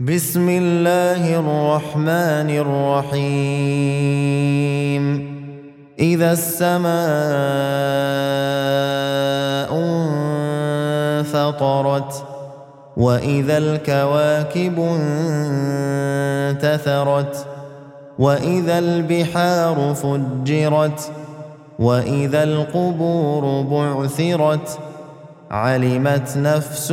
بسم الله الرحمن الرحيم. إذا السماء انفطرت وإذا الكواكب انتثرت وإذا البحار فجرت وإذا القبور بعثرت علمت نفس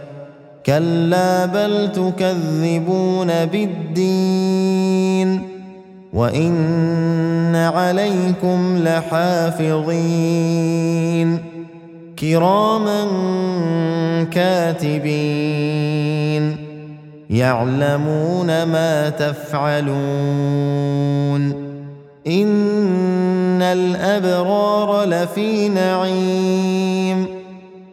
كلا بل تكذبون بالدين وإن عليكم لحافظين كراما كاتبين يعلمون ما تفعلون إن الأبرار لفي نعيم